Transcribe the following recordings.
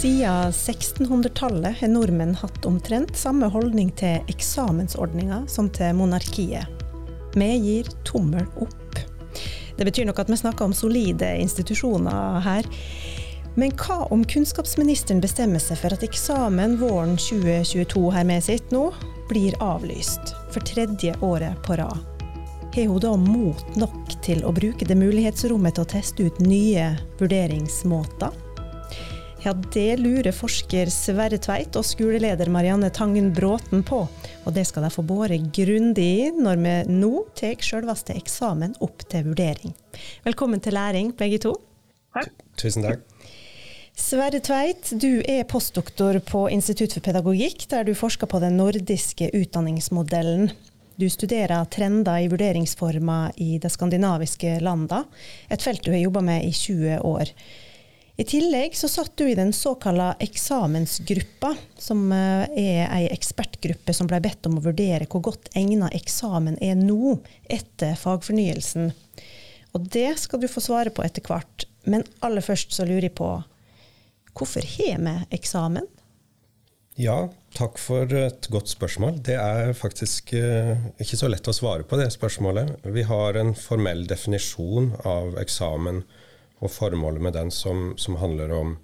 Siden 1600-tallet har nordmenn hatt omtrent samme holdning til eksamensordninga som til monarkiet. Vi gir tommel opp. Det betyr nok at vi snakker om solide institusjoner her. Men hva om kunnskapsministeren bestemmer seg for at eksamen våren 2022 her med sitt nå, blir avlyst for tredje året på rad? Har hun da mot nok til å bruke det mulighetsrommet til å teste ut nye vurderingsmåter? Ja, det lurer forsker Sverre Tveit og skoleleder Marianne Tangen Bråten på. Og det skal de få båre grundig i når vi nå tar selveste eksamen opp til vurdering. Velkommen til læring, begge to. Takk. Tusen takk. Sverre Tveit, du er postdoktor på Institutt for pedagogikk, der du forsker på den nordiske utdanningsmodellen. Du studerer trender i vurderingsformer i de skandinaviske landene, et felt du har jobba med i 20 år. I tillegg så satt du i den såkalla eksamensgruppa, som eh, er ei ekspertgruppe som ble bedt om å vurdere hvor godt egna eksamen er nå, etter fagfornyelsen. Og det skal du få svare på etter hvert. Men aller først så lurer jeg på, hvorfor har vi eksamen? Ja, takk for et godt spørsmål. Det er faktisk uh, ikke så lett å svare på det spørsmålet. Vi har en formell definisjon av eksamen og formålet med den som, som handler om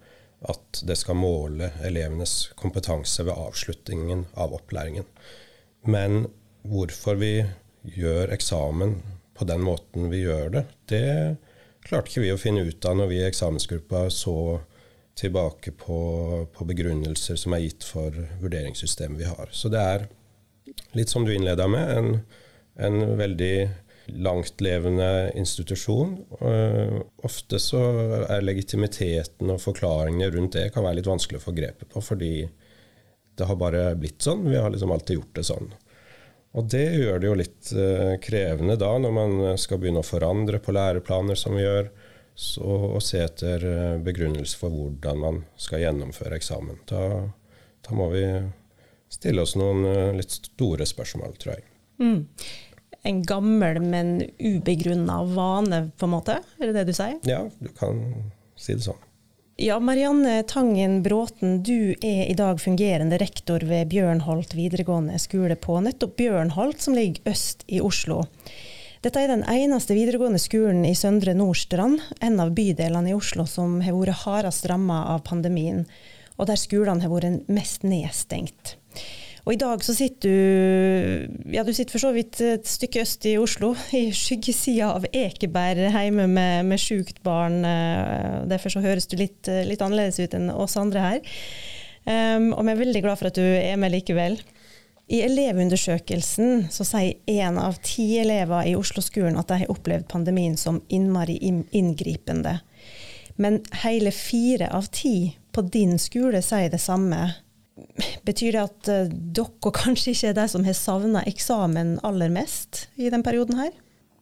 at det skal måle elevenes kompetanse ved avslutningen av opplæringen. Men hvorfor vi gjør eksamen på den måten vi gjør det, det klarte ikke vi å finne ut av når vi i eksamensgruppa så tilbake på, på, begrunnelser som er gitt for vurderingssystemet vi har. Så det er, litt som du innleda med, en, en veldig langtlevende institusjon. Uh, ofte så er legitimiteten og forklaringene rundt det kan være litt vanskelig å få grepet på, fordi det har bare blitt sånn. Vi har liksom alltid gjort det sånn. Og det gjør det jo litt uh, krevende da, når man skal begynne å forandre på læreplaner som vi gjør så, og se etter eh, begrunnelse for hvordan man skal gjennomføre eksamen. Da, da må vi stille oss noen eh, litt store spørsmål, tror jeg. Mm. En gammel, men ubegrunna vane, på en måte? Er det det du sier? Ja, du kan si det sånn. Ja, Marianne Tangen Bråten, du er i dag fungerende rektor ved Bjørnholt videregående skole på nettopp Bjørnholt, som ligger øst i Oslo. Dette er den eneste videregående skolen i Søndre Nordstrand, en av bydelene i Oslo som har vært hardest ramma av pandemien, og der skolene har vært mest nedstengt. Og I dag så sitter du ja du sitter for så vidt et stykke øst i Oslo, i skyggesida av Ekeberg, hjemme med, med sjukt barn. Eh, derfor så høres du litt, litt annerledes ut enn oss andre her. Um, og vi er veldig glad for at du er med likevel. I Elevundersøkelsen så sier én av ti elever i Oslo-skolen at de har opplevd pandemien som innmari inngripende. Men hele fire av ti på din skole sier det samme. Betyr det at uh, dere kanskje ikke er de som har savna eksamen aller mest i den perioden her?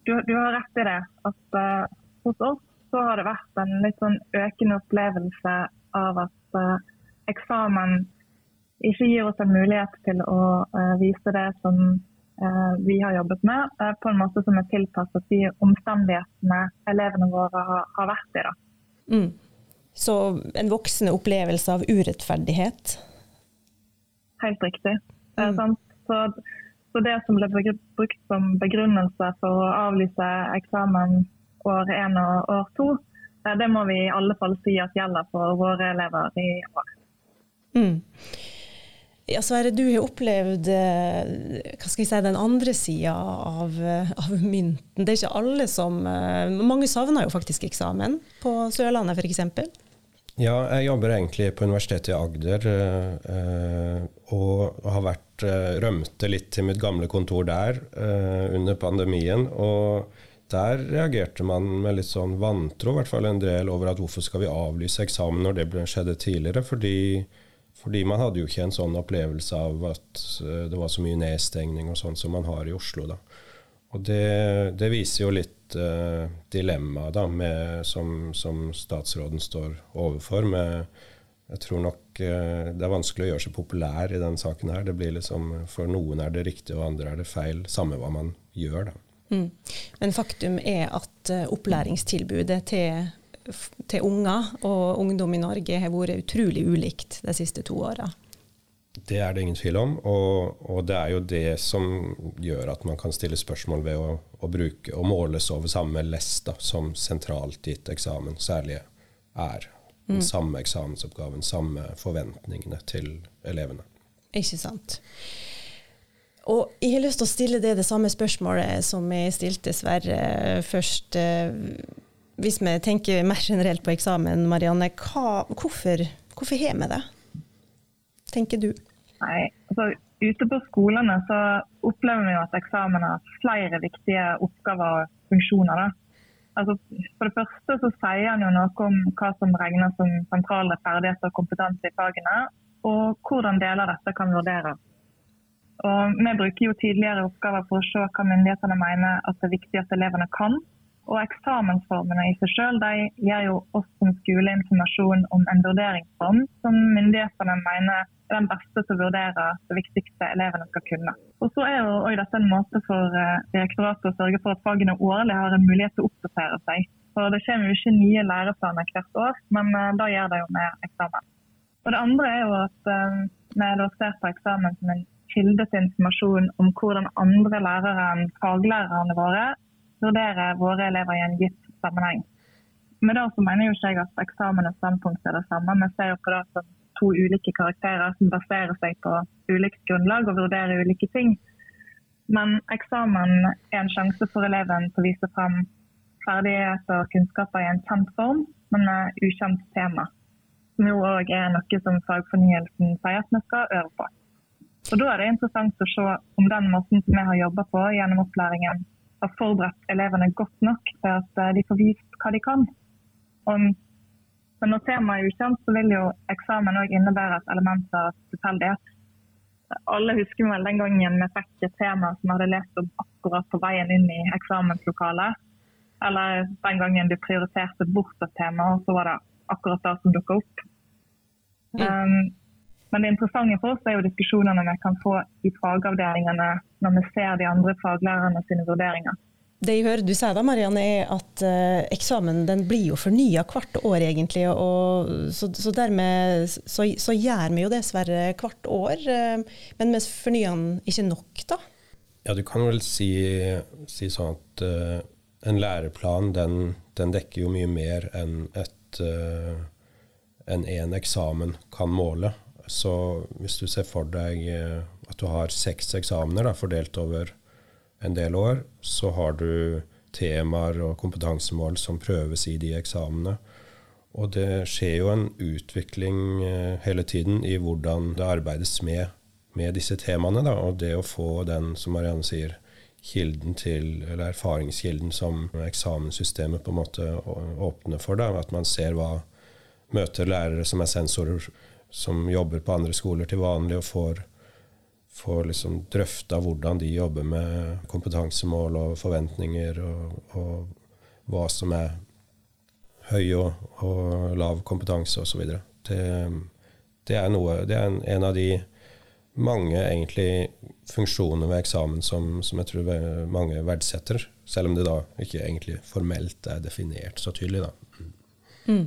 Du, du har rett i det. At uh, hos oss så har det vært en litt sånn økende opplevelse av at uh, eksamen ikke gir oss en mulighet til å uh, vise det som vi har jobbet med, på en måte som er tilpasset de omstendighetene elevene våre har, har vært i. Mm. Så en voksende opplevelse av urettferdighet? Helt riktig. Mm. Så, så, det som ble brukt som begrunnelse for å avlyse eksamen år én og år to, det må vi i alle fall si at gjelder for våre elever i år. Mm. Ja, Sverre, du har opplevd eh, si, den andre sida av, eh, av, mynten. Det er ikke alle som eh, Mange savner jo faktisk eksamen, på Sørlandet f.eks. Ja, jeg jobber egentlig på Universitetet i Agder, og har vært rømte litt til mitt gamle kontor der under pandemien. og der reagerte man med litt sånn vantro, i hvert fall en del, over at hvorfor skal vi avlyse eksamen når det skjedde tidligere? Fordi fordi man hadde jo ikke en sånn opplevelse av at eh, det var så mye nedstengning og sånn som man har i Oslo. da. Og det, det viser jo litt uh, dilemmaet som, som, statsråden står overfor. med jeg tror nok uh, det er vanskelig å gjøre seg populær i denne saken. her. Det blir liksom, For noen er det riktig, og andre er det feil. Samme hva man gjør. Mm. Men faktum er at uh, opplæringstilbudet til til unger og ungdom i Norge har vært utrolig ulikt de siste to åra. Det er det ingen tvil om, og, og, det er jo det som gjør at man kan stille spørsmål ved å, å bruke og måles over samme lest da, som sentralt gitt eksamen særlig er. Den mm. samme eksamensoppgaven, samme forventningene til elevene. Ikke sant. Og jeg har lyst til å stille det det samme spørsmålet som jeg stilte Sverre først. Hvis vi tenker mer generelt på eksamen, Marianne, hva, hvorfor, hvorfor har vi det? Tenker du? Nei, altså Ute på skolene så opplever vi jo at eksamen har flere viktige oppgaver og funksjoner. da. Altså, for det første så sier han jo noe om hva som regnes som sentrale ferdigheter og kompetanse i fagene, og hvordan deler dette kan vurderes. Og Vi bruker jo tidligere oppgaver for å se hva myndighetene mener at det er viktig at elevene kan, og eksamensformene i seg selv gir jo oss som skole informasjon om en vurderingsform som myndighetene mener er den beste til å vurdere det viktigste elevene skal kunne. Og så er jo dette en måte for eh, direktoratet å sørge for at fagene årlig har en mulighet til å oppdatere seg. For Det kommer jo ikke nye læreplaner hvert år, men eh, da gjør det jo med eksamen. Og Det andre er jo at eh, vi da ser på eksamen som en kilde til informasjon om hvordan andre lærere enn faglærerne våre vurdere våre elever i en gitt sammenheng. Med det så mener jo ikke jeg at eksamen og standpunkt er det samme. Vi ser jo på det som to ulike karakterer som baserer seg på ulikt grunnlag og vurderer ulike ting. Men eksamen er en sjanse for eleven til å vise fram ferdigheter og kunnskaper i en kjent form, men med ukjent tema. Som jo òg er noe som fagfornyelsen sier at vi skal øve på. Og Da er det interessant å se om den måten som vi har jobba på gjennom opplæringen, har forberedt elevene godt nok til at eh, de får vist hva de kan. Og, men når temaet er ukjent, så vil jo eksamen òg innebære et element av tilfeldighet. Alle husker vel den gangen vi fikk et tema som vi hadde lest om akkurat på veien inn i eksamenslokalet. Eller den gangen du prioriterte bort et tema, og så var det akkurat det som dukka opp. Mm. Um, men det interessante for oss er jo diskusjonene vi kan få i fagavdelingene når vi ser de andre faglærerne sine vurderinger. Det jeg hører du sier da, Marianne, er at eh, eksamen den blir jo fornya hvert år, egentlig. Og, så, så, dermed så, så, gjør vi jo det dessverre hvert år. Eh, men vi fornyer den ikke nok, da? Ja, du kan vel si, si sånn at uh, en læreplan den, den, dekker jo mye mer enn et en, en eksamen kan måle. Så hvis du ser for deg eh, at du har seks eksamener da, fordelt over en del år, så har du temaer og kompetansemål som prøves i de eksamene. Og det skjer jo en utvikling eh, hele tiden i hvordan det arbeides med, med disse temaene. Da, og det å få den, som Marianne sier, kilden til, eller erfaringskilden som eksamenssystemet på en måte åpner for. Da, at man ser hva møter lærere som er sensorer som jobber på andre skoler til vanlig, og får, får liksom drøfta hvordan de jobber med kompetansemål og forventninger, og, og hva som er høy og, og lav kompetanse osv. Det, det er noe Det er en, en, av de mange egentlig funksjoner ved eksamen som, som, jeg tror mange verdsetter, selv om det da ikke egentlig formelt er definert så tydelig. da. Mm.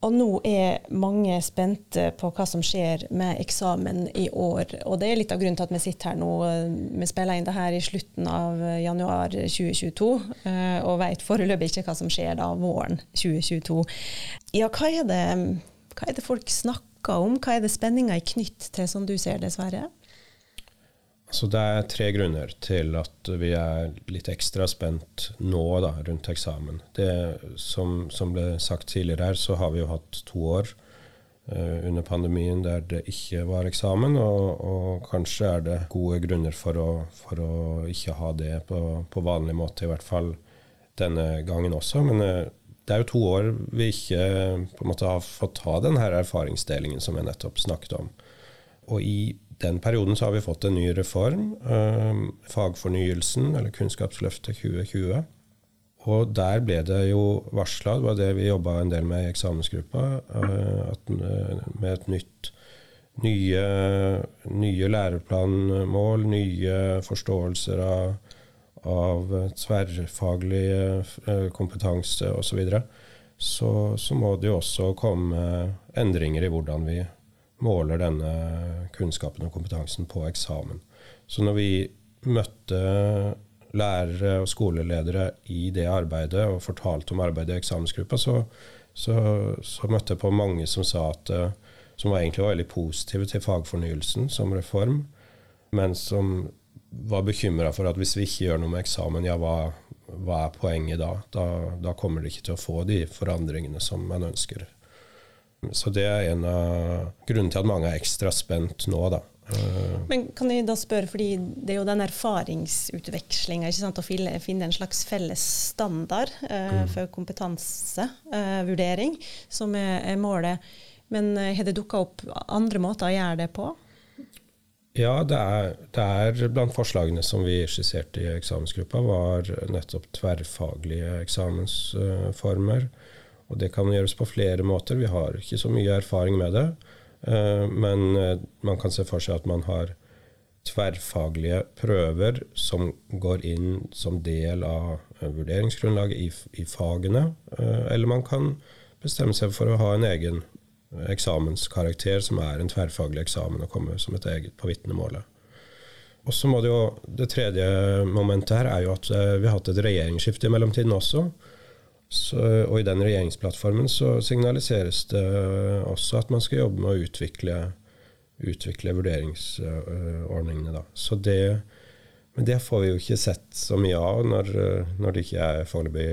Og nå er mange spente på hva som skjer med eksamen i år. Og det er litt av grunnen til at vi sitter her nå. Vi spiller inn det her i slutten av januar 2022 eh, og vet foreløpig ikke hva som skjer da våren 2022. Ja, hva er det, hva er det folk snakker om? Hva er det spenninga er knytt til, som du ser det, Sverre? Så det er tre grunner til at vi er litt ekstra spent nå da, rundt eksamen. Det, som, som, ble sagt tidligere her, så har vi jo hatt to år uh, under pandemien der det ikke var eksamen, og, og kanskje er det gode grunner for å, for å ikke ha det på, på, vanlig måte, i hvert fall denne gangen også. Men uh, det er jo to år vi ikke på en måte har fått ta den her erfaringsdelingen som jeg nettopp snakket om. Og i den perioden så har vi fått en ny reform, eh, Fagfornyelsen, eller Kunnskapsløftet 2020. Og der ble det jo varsla, det var det vi jobba en del med i eksamensgruppa, eh, at, eh, med et nytt nye, nye læreplanmål, nye forståelser av, av tverrfaglig kompetanse osv. Så, så, så, må det jo også komme endringer i hvordan vi måler denne kunnskapen og kompetansen på eksamen. Så når vi møtte lærere og skoleledere i det arbeidet og fortalte om arbeidet i eksamensgruppa, så, så, så møtte jeg på mange som sa at eh, som var egentlig var veldig positive til fagfornyelsen som reform, men som var bekymra for at hvis vi ikke gjør noe med eksamen, ja, hva, hva er poenget da? da? da? kommer de ikke til å få de forandringene som man ønsker. Så det er en av grunnene til at mange er ekstra spent nå, da. Eh, Men kan jeg da spørre, fordi det er jo den erfaringsutvekslinga, å finne en slags felles standard uh, for kompetansevurdering, uh, som er, er, målet. Men uh, har det dukka opp andre måter å gjøre det på? Ja, det er, det er, blant forslagene som vi skisserte i eksamensgruppa, var nettopp tverrfaglige eksamensformer. Og det kan gjøres på flere måter. Vi har ikke så mye erfaring med det. Eh, men eh, man kan se for seg at man har tverrfaglige prøver som går inn som del av eh, vurderingsgrunnlaget i, i fagene. Eller man kan bestemme seg for å ha en egen eksamenskarakter som er en tverrfaglig eksamen og komme som et eget på vitnemålet. Og så må Det jo, det tredje momentet her er jo at vi har hatt et regjeringsskifte i mellomtiden også. Så, og i den regjeringsplattformen så signaliseres det også at man skal jobbe med å utvikle, utvikle vurderingsordningene. Da. Så det, men det får vi jo ikke sett så mye av når, når det ikke er foreløpig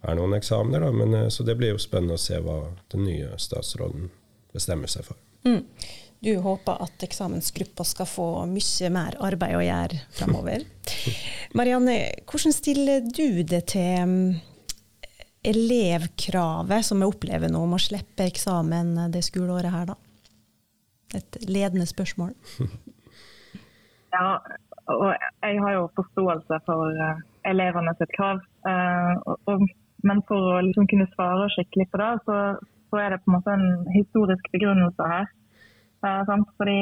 er noen eksamener. Da. Men, så det blir jo spennende å se hva den nye statsråden bestemmer seg for. Mm. Du håper at eksamensgruppa skal få mye mer arbeid å gjøre framover. Marianne, hvordan stiller du det til elevkravet som jeg opplever nå om å slippe eksamen det skoleåret her, da? Et ledende spørsmål. Ja, og jeg har jo forståelse for uh, elevene sitt krav. Og, men for å liksom kunne svare skikkelig på det, så, er det på en måte en historisk begrunnelse her. Fordi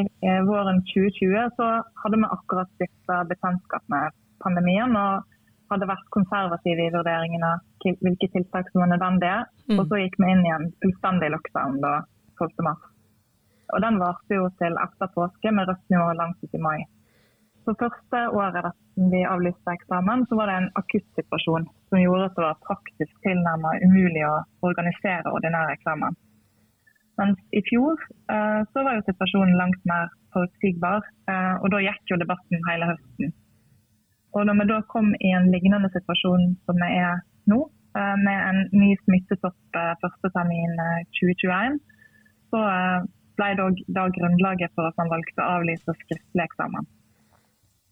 Våren 2020 så hadde vi akkurat stifta bekjentskap med pandemien. og hadde vært konservative i vurderingen av hvilke tiltak som var nødvendige. Mm. Og så gikk vi inn i en fullstendig lockdown da 12. mars. Og den varte jo til etter påske med rødt nivå langt ut i mai. Så første året vi avlyste eksamen, så var det en akuttsituasjon som gjorde at det var praktisk tilnærmet umulig å organisere ordinær eksamen. Mens i fjor eh, så var jo situasjonen langt mer forutsigbar, eh, og da gikk jo debatten hele høsten. Og når vi da kom i en lignende situasjon som vi er nå, eh, med en ny smittetopp eh, første termin 2021, eh, så ble da grunnlaget for at man valgte å avlyse skriftlig eksamen.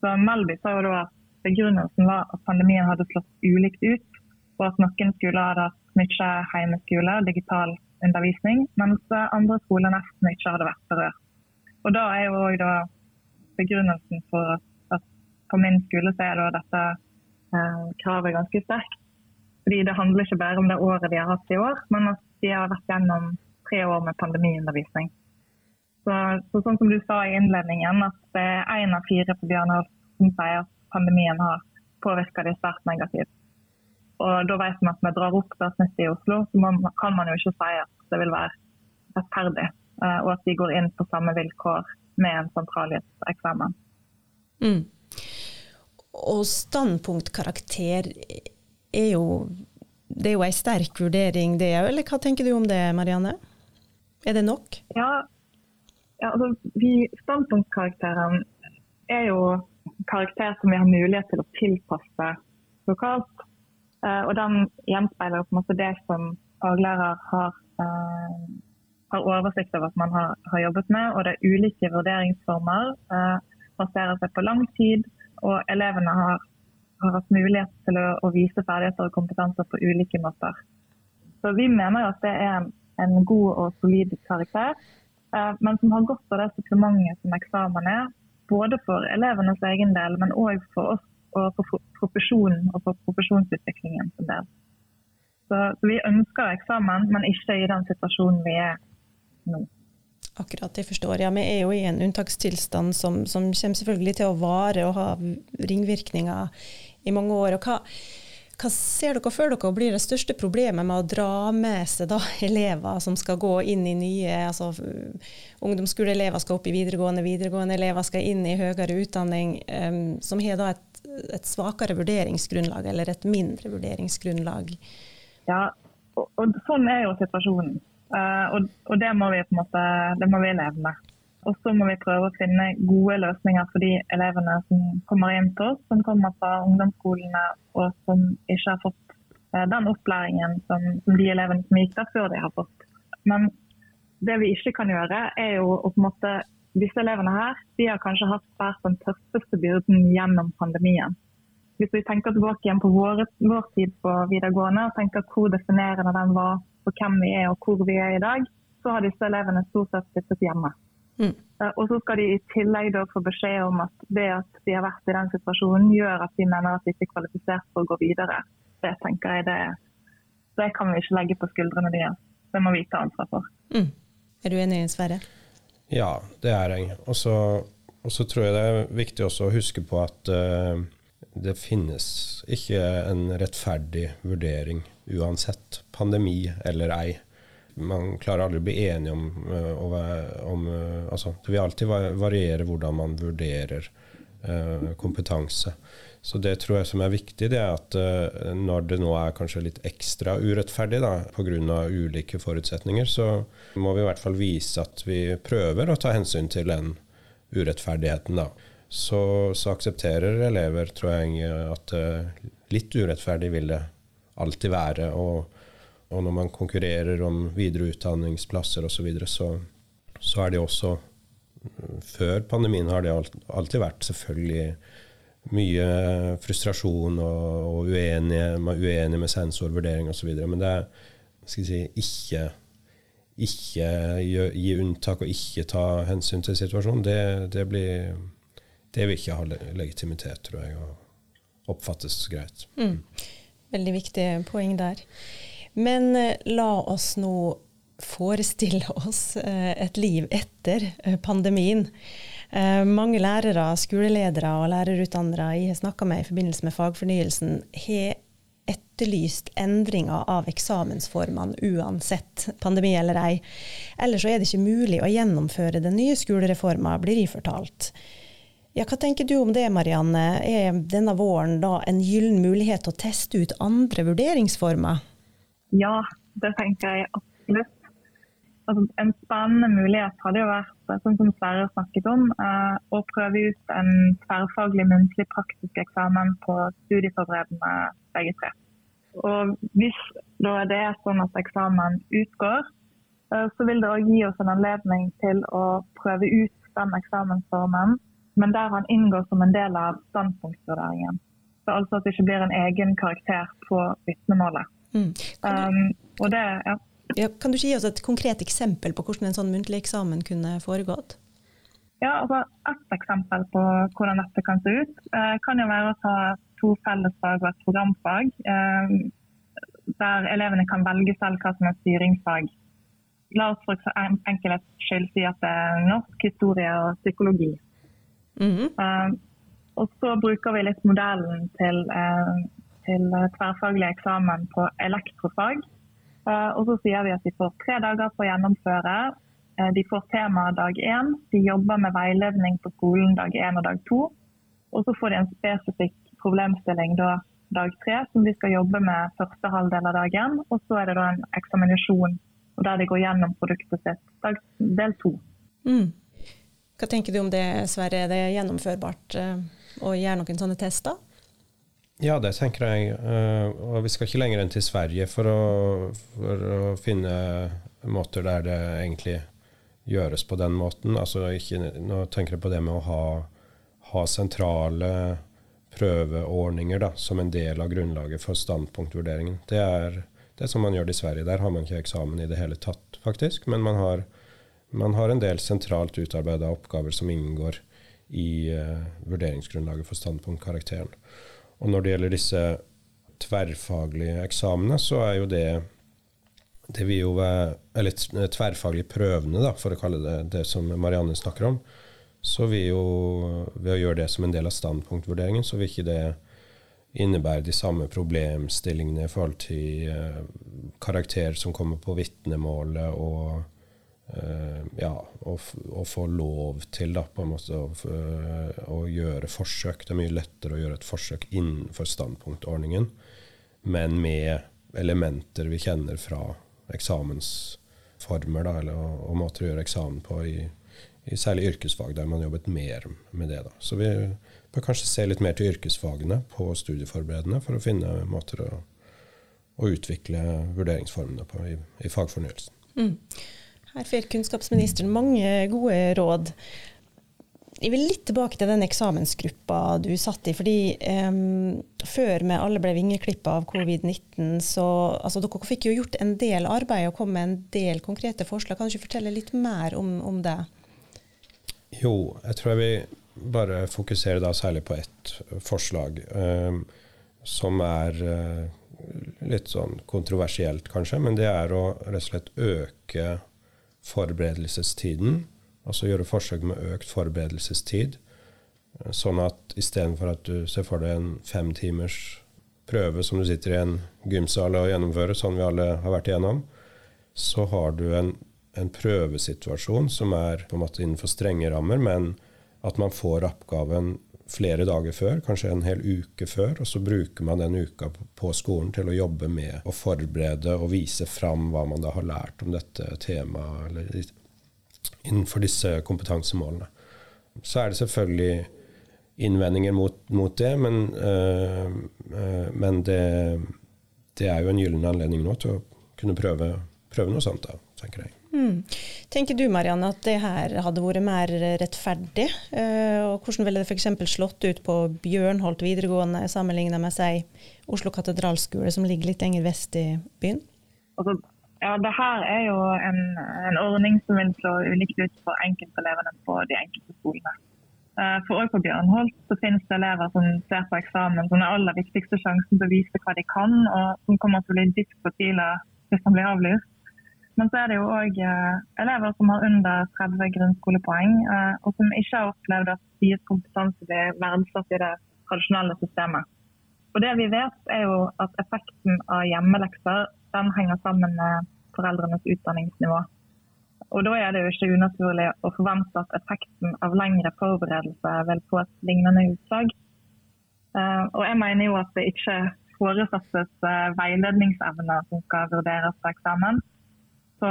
Så Melby sa jo da at begrunnelsen var at pandemien hadde slått ulikt ut, og at noen skoler hadde hatt mye hjemmeskole, digital undervisning, mens andre skoler nesten ikke hadde vært berørt. Og Da er jo også begrunnelsen for at på min skole så er dette eh, kravet ganske sterkt. Fordi Det handler ikke bare om det året de har hatt i år, men at de har vært gjennom tre år med pandemiundervisning. Så, så sånn som du sa i innledningen, at én av fire på Bjørnholt som sier at pandemien har påvirka de svært negativt. Og da vet vi at vi drar opp det snittet i Oslo, så man, kan man jo ikke si at det vil være rettferdig. Eh, og at de går inn på samme vilkår med en sentralhjetseksamen. Mm. Og standpunktkarakter er jo det er jo en sterk vurdering, det òg, eller hva tenker du om det, Marianne? Er det nok? Ja, ja altså, vi, standpunktkarakteren er jo karakter som vi har mulighet til å tilpasse lokalt. Uh, og den gjenspeiler på en måte det som faglærer har, eh, har oversikt over at man har, har, jobbet med. Og det er ulike vurderingsformer. Eh, baserer seg på lang tid, og elevene har, har hatt mulighet til å, å, vise ferdigheter og kompetanser på ulike måter. Så vi mener at det er en, en god og solid karakter, eh, men som har godt av det supplementet som eksamen er. Både for elevenes egen del, men òg for oss og for profesjonen og for profesjonsutviklingen sin del. Så, så vi ønsker eksamen, men ikke i den situasjonen vi er nå. Akkurat, jeg forstår. Ja, Vi er jo i en unntakstilstand som, som kommer selvfølgelig til å vare og ha ringvirkninger i mange år. Og hva, Hva ser dere for dere blir det største problemet med å dra med seg da, elever som skal gå inn i nye altså Ungdomsskoleelever skal opp i videregående, videregående elever skal inn i høyere utdanning, um, som har da et, et, svakere vurderingsgrunnlag, eller et mindre vurderingsgrunnlag? Ja, og, og sånn er jo situasjonen. Uh, og, og, det må vi på en måte, det må vi leve med. Og så må vi prøve å finne gode løsninger for de elevene som kommer inn til oss, som kommer fra ungdomsskolene og som ikke har fått eh, den opplæringen som, som de elevene som gikk der før de har fått. Men det vi ikke kan gjøre, er jo å på en måte Disse elevene her de har kanskje hatt vært den tøffeste byrden gjennom pandemien. Hvis vi tenker tilbake igjen på vår, vår tid på videregående og tenker hvor definerende den var for hvem vi er og hvor vi er i dag, så har disse elevene stort sett sittet hjemme. Mm. Eh, og så skal de i tillegg da få beskjed om at det at de har vært i den situasjonen, gjør at de mener at de ikke er kvalifisert for å gå videre. Det tenker jeg det, det kan vi ikke legge på skuldrene deres. Det må vi ta ansvar for. Mm. Er du enig, Sverre? Ja, det er jeg. Og så tror jeg det er viktig også å huske på at uh, det finnes ikke en rettferdig vurdering uansett, pandemi eller ei man klarer aldri å bli enige om, om, om uh, altså, Det vil alltid variere hvordan man vurderer eh, kompetanse. Så det tror jeg som er viktig, det er at når det nå er kanskje litt ekstra urettferdig pga. ulike forutsetninger, så må vi i hvert fall vise at vi prøver å ta hensyn til den urettferdigheten. da. Så, så aksepterer elever, tror jeg, at litt urettferdig vil det alltid være. og og når man konkurrerer om videre utdanningsplasser osv., så, videre, så så er det også Før pandemien har det alltid vært selvfølgelig mye frustrasjon og, og uenige, uenige med sensorvurdering osv. Men det er si, ikke, ikke gi unntak og ikke ta hensyn til situasjonen. Det, det, blir, det vil ikke ha legitimitet, tror jeg, og oppfattes greit. Mm. Veldig viktig poeng der. Men eh, la oss nå forestille oss eh, et liv etter eh, pandemien. Mange lærere, skoleledere og lærerutdannere jeg har snakka med i forbindelse med fagfornyelsen, har etterlyst endringer av eksamensformene uansett pandemi eller ei. Ellers så er det ikke mulig å gjennomføre den nye skolereforma, blir jeg fortalt. Ja, hva tenker du om det, Marianne? Er denne våren da en gyllen mulighet til å teste ut andre vurderingsformer? Ja, det tenker jeg absolutt. Altså, en spennende mulighet hadde jo vært, sånn som Sverre snakket om, eh, å prøve ut en tverrfaglig muntlig praktisk eksamen på studieforberedende begge tre. Og Hvis da det er sånn at eksamen utgår, eh, så vil det òg gi oss en anledning til å prøve ut den eksamensformen, men der han inngår som en del av standpunktvurderingen. Så altså at det ikke blir en egen karakter på vitnemålet. Mm. Um, det, ja. Ja, kan du gi oss et konkret eksempel på hvordan en sånn muntlig eksamen kunne foregått? Ja, altså Et eksempel på hvordan dette kan se ut, eh, kan jo være å ta to fellesfag og et programfag. Eh, der elevene kan velge selv hva som er styringsfag. La oss for enkelhets skyld si at det er norsk, historie og psykologi. Mm -hmm. og så bruker vi litt modellen til eh, til eh, tverrfaglig eksamen på elektrofag. Og så sier vi at de får tre dager på å gjennomføre. De får tema dag én. De jobber med veiledning på skolen dag én og dag to. Og så får de en spesifikk problemstilling da dag tre, som de skal jobbe med første halvdel av dagen. Og så er det da en eksaminasjon der de går gjennom produktet sitt dag, del to. Mm. Hva tenker du om det, Sverre? Er det gjennomførbart å gjøre noen sånne tester? Ja, det tenker jeg. Uh, og vi skal ikke lenger enn til Sverige for å, for å, finne måter der det egentlig gjøres på den måten. Altså ikke, nå tenker jeg på det med å ha, ha sentrale prøveordninger da, som en del av grunnlaget for standpunktvurderingen. Det er det som man gjør i Sverige. Der har man ikke eksamen i det hele tatt, faktisk. Men man har, man har en del sentralt utarbeida oppgaver som inngår i uh, vurderingsgrunnlaget for standpunktkarakteren. Og når det gjelder disse tverrfaglige eksamene, så er jo det det vil jo være, Eller tverrfaglige prøvene, da, for å kalle det det som Marianne snakker om. Så vil jo ved å gjøre det som en del av standpunktvurderingen, så vil ikke det innebærer de samme problemstillingene i forhold til eh, karakter som kommer på vitnemålet, og eh, ja, å, å, få lov til da, på en måte å, eh, å, gjøre forsøk. Det er mye lettere å gjøre et forsøk innenfor standpunktordningen, men med elementer vi kjenner fra eksamensformer, da, eller, og, og måter å gjøre eksamen på i, i særlig yrkesfag, der man jobbet mer med det. Da. Så vi bør kanskje se litt mer til yrkesfagene på studieforberedende for å finne måter å, å utvikle vurderingsformene på i, i fagfornyelsen. Mm. Her får kunnskapsministeren mange gode råd. Jeg vil litt tilbake til den eksamensgruppa du satt i. fordi um, Før vi alle ble vingeklippa av covid-19, så altså, dere fikk jo gjort en del arbeid og kom med en del konkrete forslag. Kan du ikke fortelle litt mer om, om det? Jo, jeg tror jeg vil bare fokusere da særlig på ett forslag, um, som er uh, litt sånn kontroversielt, kanskje. Men det er å rett og slett øke forberedelsestiden. Altså gjøre forsøk med økt forberedelsestid. Sånn at istedenfor at du ser for deg en fem timers prøve som du sitter i en gymsal og gjennomfører, sånn vi alle har vært igjennom, så har du en, en prøvesituasjon som er på en måte innenfor strenge rammer, men at man får oppgaven flere dager før, kanskje en hel uke før, og så bruker man den uka på skolen til å jobbe med å forberede og vise fram hva man da har lært om dette temaet eller innenfor disse kompetansemålene. Så er det selvfølgelig innvendinger mot, mot det, men, øh, øh, men det, det, er jo en gyllen anledning nå til å kunne prøve, prøve noe sånt, da, tenker jeg. Mm. Tenker du Marianne, at det her hadde vært mer rettferdig? Uh, og Hvordan ville det f.eks. slått ut på Bjørnholt videregående sammenlignet med si, Oslo katedralskole, som ligger litt lenger vest i byen? Altså, ja, det her er jo en, en, ordning som vil slå ulikt ut for enkeltelevene på de enkelte skolene. Uh, for også på Bjørnholt så finnes det elever som ser på eksamen som den aller viktigste sjansen til å vise hva de kan, og som kommer til å bli dypt fortvila hvis de blir avlyst. Men så er det jo òg eh, elever som har under 30 grunnskolepoeng, eh, og som ikke har opplevd at deres kompetanse blir verdsatt i det tradisjonelle systemet. Og det vi vet, er jo at effekten av hjemmelekser den henger sammen med foreldrenes utdanningsnivå. Og Da er det jo ikke unaturlig å forvente at effekten av lengre forberedelse vil få et lignende utslag. Eh, og jeg mener jo at det ikke foresettes veiledningsevner som skal vurderes på eksamen, så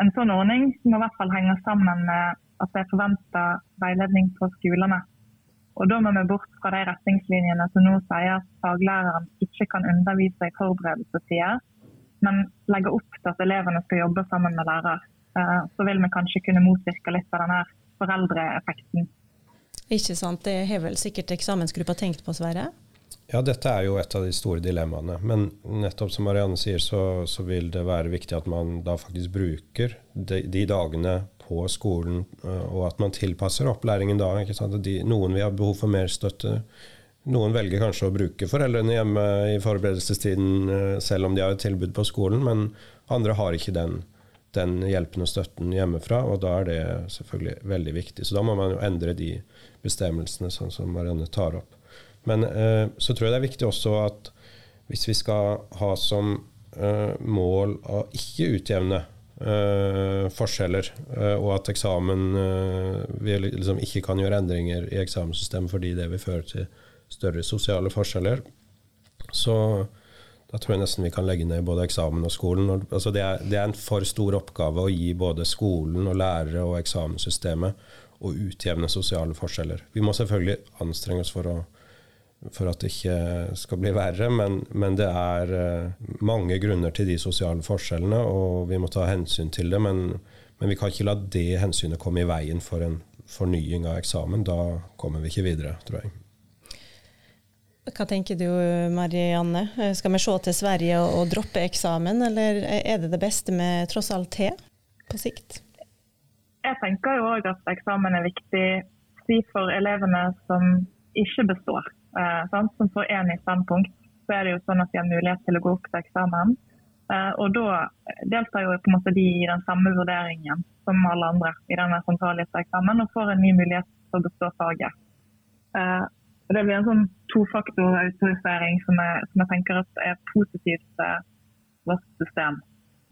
en sånn ordning må i hvert fall henge sammen med at det er forventa veiledning på skolene. Og Da må vi bort fra de retningslinjene som nå sier at faglæreren ikke kan undervise i forberedelsestider, men legge opp til at elevene skal jobbe sammen med lærer. Eh, så vil vi kanskje kunne motvirke litt av denne foreldreeffekten. Ikke sant. Det har vel sikkert eksamensgruppa tenkt på, Sverre? Ja, dette er jo et av de store dilemmaene. Men nettopp som Marianne sier, så, så vil det være viktig at man da faktisk bruker de, de dagene på skolen, øh, og at man tilpasser opplæringen da. De, noen vil ha behov for mer støtte. Noen velger kanskje å bruke foreldrene hjemme i forberedelsestiden øh, selv om de har et tilbud på skolen, men andre har ikke den, den hjelpen og støtten hjemmefra, og da er det selvfølgelig veldig viktig. Så da må man jo endre de bestemmelsene, sånn som Marianne tar opp. Men eh, så tror jeg det er viktig også at hvis vi skal ha som eh, mål å ikke utjevne eh, forskjeller, og at eksamen vi liksom ikke kan gjøre endringer i eksamenssystemet fordi det vil føre til større sosiale forskjeller, så da tror jeg nesten vi kan legge ned både eksamen og skolen. Altså det, er, det, er, en for stor oppgave å gi både skolen og lærere og eksamenssystemet å utjevne sosiale forskjeller. Vi må selvfølgelig anstrenge oss for å for at det ikke skal bli verre. Men, men, det er eh, mange grunner til de sosiale forskjellene, og vi må ta hensyn til det. Men, men vi kan ikke la det hensynet komme i veien for en fornying av eksamen. Da kommer vi ikke videre, tror jeg. Hva tenker du Marianne? Skal vi se til Sverige og, og droppe eksamen, eller er det det beste med tross alt te på sikt? Jeg tenker jo òg at eksamen er viktig for elevene som ikke består eh, som får én i standpunkt, så er det jo sånn at de har mulighet til å gå opp til eksamen. Eh, og da deltar jo på en måte de i den samme vurderingen som alle andre i denne sentrallista eksamen, og får en ny mulighet til å bestå faget. Eh, Og Det blir en sånn tofaktorautorisering som, som, jeg tenker at er positivt til vårt system.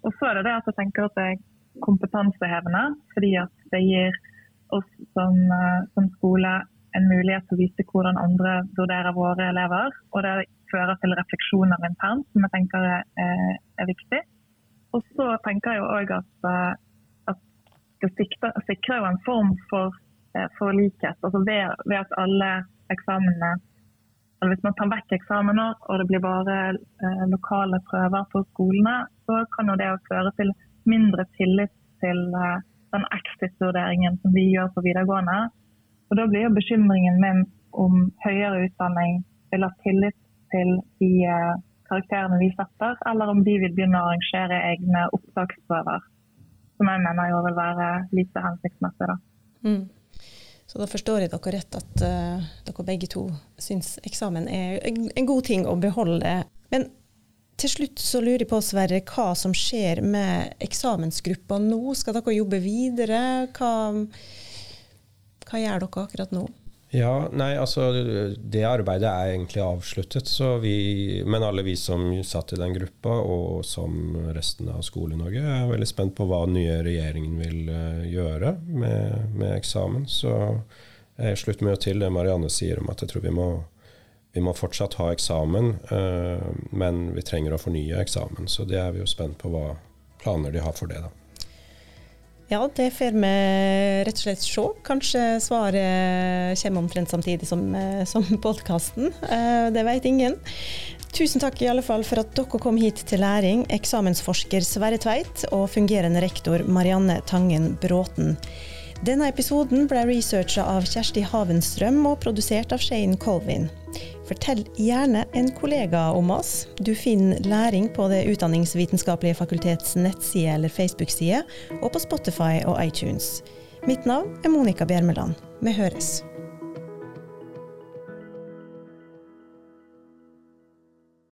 Og så er det det at jeg tenker at det er kompetansehevende, fordi at det gir oss som, eh, som skole en mulighet til å vite hvordan andre vurderer våre elever. Og det fører til refleksjoner internt, som jeg tenker er, er viktig. Og så tenker jeg òg at, eh, at, det sikrer, jo en form for, eh, for likhet. Altså ved, ved, at alle eksamene eller Hvis man tar vekk eksamener og det blir bare eh, lokale prøver på skolene, så kan jo det føre til mindre tillit til eh, den exit-vurderingen som vi gjør på videregående. Og Da blir jo bekymringen min om høyere utdanning vil ha tillit til de eh, karakterene vi setter, eller om de vil begynne å arrangere egne opptaksprøver. Som jeg mener jo vil være lite hensiktsmessig. da. Mm. Så da forstår jeg dere rett at uh, dere begge to syns eksamen er en god ting å beholde. Men til slutt så lurer jeg på, Sverre, hva som skjer med eksamensgruppa nå? Skal dere jobbe videre? Hva, hva gjør dere akkurat nå? Ja, nei, altså Det arbeidet er egentlig avsluttet. Vi, men alle vi som satt i den gruppa, og som resten av Skole-Norge, er veldig spent på hva den nye regjeringen vil uh, gjøre med, med, eksamen. Så jeg slutter meg til det Marianne sier om at jeg tror vi må, vi må fortsatt ha eksamen, øh, men vi trenger å fornye eksamen. Så det er vi jo spent på hva planer de har for det. da. Ja, det får vi rett og slett se. Kanskje svaret kommer omtrent samtidig som, eh, som podkasten. Eh, det vet ingen. Tusen takk i alle fall for at dere kom hit til læring, eksamensforsker Sverre Tveit og fungerende rektor Marianne Tangen Bråten. Denne episoden ble researcha av Kjersti Havenstrøm og produsert av Shane Colvin. Fortell gjerne en kollega om oss. Du finner læring på Det utdanningsvitenskapelige fakultets nettside eller Facebook-side, og på Spotify og iTunes. Mitt navn er Monica Bjermeland. Vi høres.